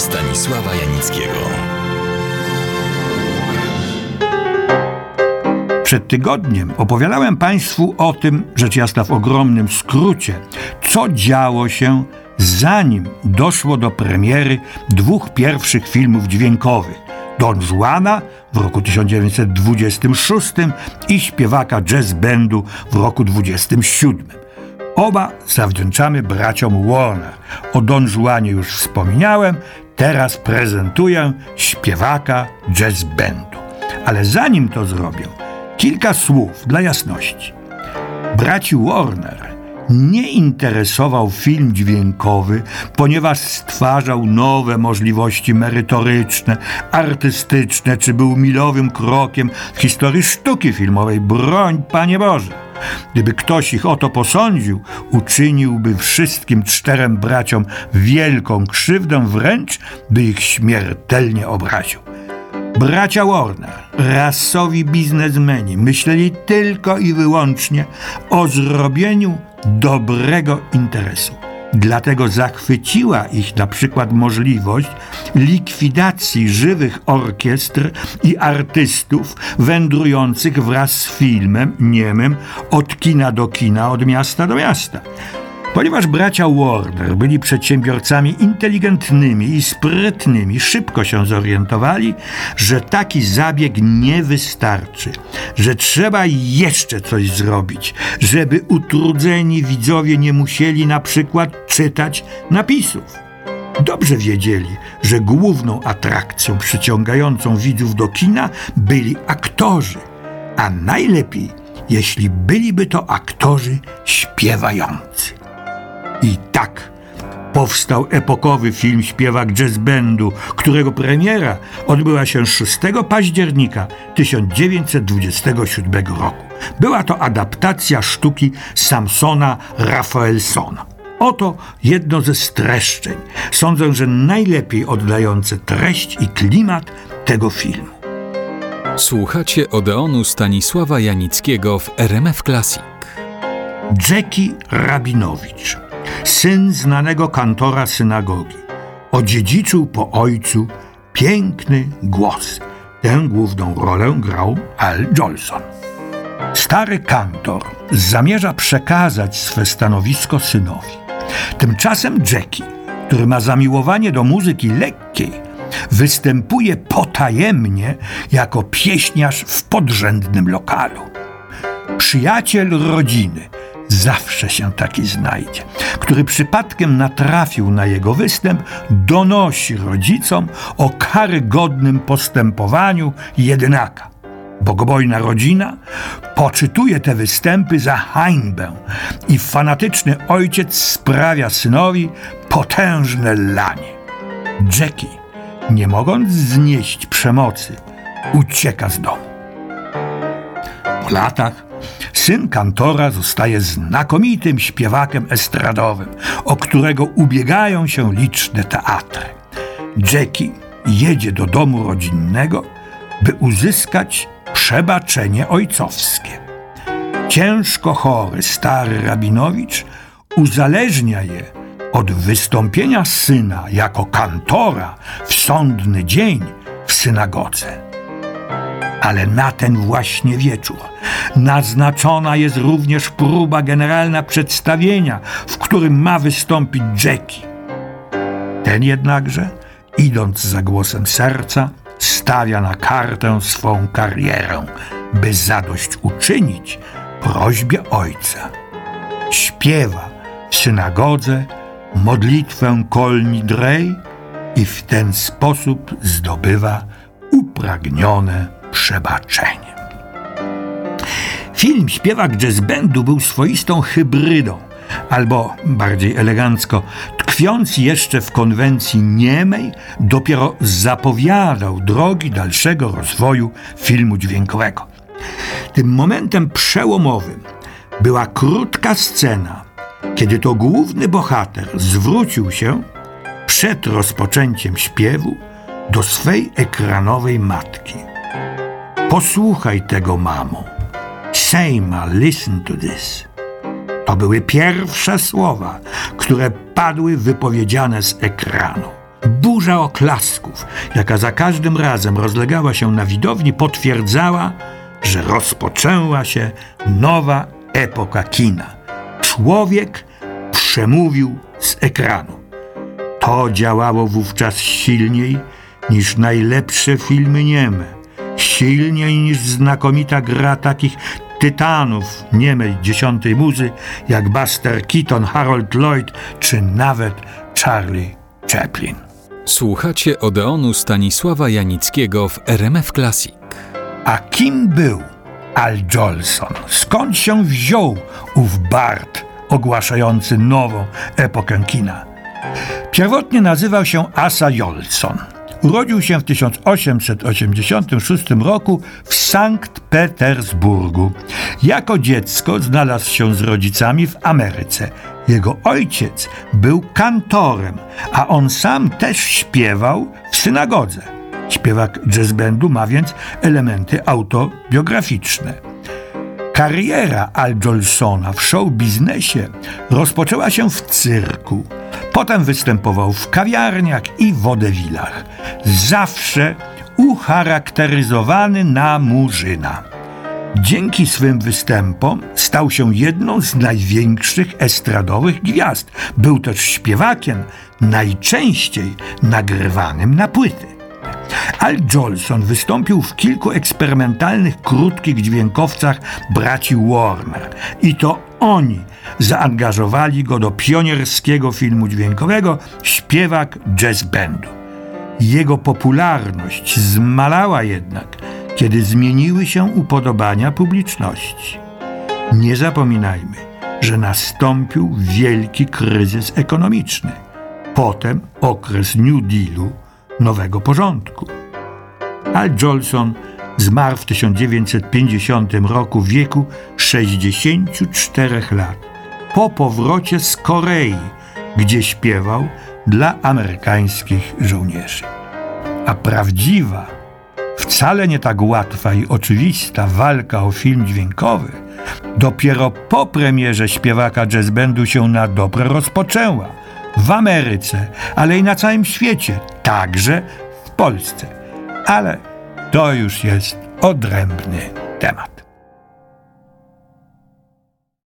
Stanisława Janickiego. Przed tygodniem opowiadałem Państwu o tym, rzecz jasna w ogromnym skrócie, co działo się zanim doszło do premiery dwóch pierwszych filmów dźwiękowych Don Juana w roku 1926 i śpiewaka jazz bandu w roku 27. Oba zawdzięczamy braciom Warner. O Don Juanie już wspomniałem, teraz prezentuję śpiewaka jazz bandu. Ale zanim to zrobię, kilka słów dla jasności. Braci Warner nie interesował film dźwiękowy, ponieważ stwarzał nowe możliwości merytoryczne, artystyczne, czy był milowym krokiem w historii sztuki filmowej. Broń, Panie Boże! Gdyby ktoś ich o to posądził, uczyniłby wszystkim czterem braciom wielką krzywdę, wręcz by ich śmiertelnie obraził. Bracia Warner, rasowi biznesmeni, myśleli tylko i wyłącznie o zrobieniu dobrego interesu. Dlatego zachwyciła ich na przykład możliwość likwidacji żywych orkiestr i artystów wędrujących wraz z filmem niemym od kina do kina, od miasta do miasta. Ponieważ bracia Warner byli przedsiębiorcami inteligentnymi i sprytnymi, szybko się zorientowali, że taki zabieg nie wystarczy, że trzeba jeszcze coś zrobić, żeby utrudzeni widzowie nie musieli na przykład czytać napisów. Dobrze wiedzieli, że główną atrakcją przyciągającą widzów do kina byli aktorzy, a najlepiej, jeśli byliby to aktorzy śpiewający. I tak powstał epokowy film Śpiewak Jazz Bandu, którego premiera odbyła się 6 października 1927 roku. Była to adaptacja sztuki Samsona Rafaelsona. Oto jedno ze streszczeń, sądzę, że najlepiej oddające treść i klimat tego filmu. Słuchacie Odeonu Stanisława Janickiego w RMF Classic. Jackie Rabinowicz syn znanego kantora synagogi. Odziedziczył po ojcu piękny głos. Tę główną rolę grał Al Jolson. Stary kantor zamierza przekazać swe stanowisko synowi. Tymczasem Jackie, który ma zamiłowanie do muzyki lekkiej, występuje potajemnie jako pieśniarz w podrzędnym lokalu. Przyjaciel rodziny – zawsze się taki znajdzie, który przypadkiem natrafił na jego występ, donosi rodzicom o karygodnym postępowaniu jedynaka. Bogobojna rodzina poczytuje te występy za hańbę i fanatyczny ojciec sprawia synowi potężne lanie. Jackie, nie mogąc znieść przemocy, ucieka z domu. Po latach Syn kantora zostaje znakomitym śpiewakiem estradowym, o którego ubiegają się liczne teatry. Jackie jedzie do domu rodzinnego, by uzyskać przebaczenie ojcowskie. Ciężko chory stary rabinowicz uzależnia je od wystąpienia syna jako kantora w sądny dzień w synagodze ale na ten właśnie wieczór naznaczona jest również próba generalna przedstawienia, w którym ma wystąpić Jackie. Ten jednakże, idąc za głosem serca, stawia na kartę swą karierę, by zadość uczynić prośbie ojca. Śpiewa w synagodze modlitwę Kolni Drej i w ten sposób zdobywa upragnione przebaczeniem. Film Śpiewak Jazz był swoistą hybrydą, albo bardziej elegancko, tkwiąc jeszcze w konwencji niemej, dopiero zapowiadał drogi dalszego rozwoju filmu dźwiękowego. Tym momentem przełomowym była krótka scena, kiedy to główny bohater zwrócił się przed rozpoczęciem śpiewu do swej ekranowej matki. Posłuchaj tego, mamo. Sejma, listen to this. To były pierwsze słowa, które padły wypowiedziane z ekranu. burza oklasków, jaka za każdym razem rozlegała się na widowni, potwierdzała, że rozpoczęła się nowa epoka kina. Człowiek przemówił z ekranu. To działało wówczas silniej niż najlepsze filmy nieme, silniej niż znakomita gra takich tytanów niemej dziesiątej muzy jak Buster Keaton, Harold Lloyd czy nawet Charlie Chaplin. Słuchacie Odeonu Stanisława Janickiego w RMF Classic. A kim był Al Jolson? Skąd się wziął ów Bart ogłaszający nową epokę kina? Pierwotnie nazywał się Asa Jolson. Urodził się w 1886 roku w Sankt Petersburgu. Jako dziecko znalazł się z rodzicami w Ameryce. Jego ojciec był kantorem, a on sam też śpiewał w synagodze. Śpiewak jazz bandu ma więc elementy autobiograficzne. Kariera Al Jolsona w show biznesie rozpoczęła się w cyrku. Potem występował w kawiarniach i wodewilach. Zawsze ucharakteryzowany na murzyna. Dzięki swym występom stał się jedną z największych estradowych gwiazd. Był też śpiewakiem najczęściej nagrywanym na płyty. Al Jolson wystąpił w kilku eksperymentalnych, krótkich dźwiękowcach braci Warner i to oni zaangażowali go do pionierskiego filmu dźwiękowego Śpiewak Jazz Bandu. Jego popularność zmalała jednak, kiedy zmieniły się upodobania publiczności. Nie zapominajmy, że nastąpił wielki kryzys ekonomiczny, potem okres New Dealu, nowego porządku. Al Jolson zmarł w 1950 roku w wieku 64 lat, po powrocie z Korei, gdzie śpiewał dla amerykańskich żołnierzy. A prawdziwa, wcale nie tak łatwa i oczywista walka o film dźwiękowy dopiero po premierze śpiewaka jazz bandu się na dobre rozpoczęła. W Ameryce, ale i na całym świecie, także w Polsce. Ale to już jest odrębny temat.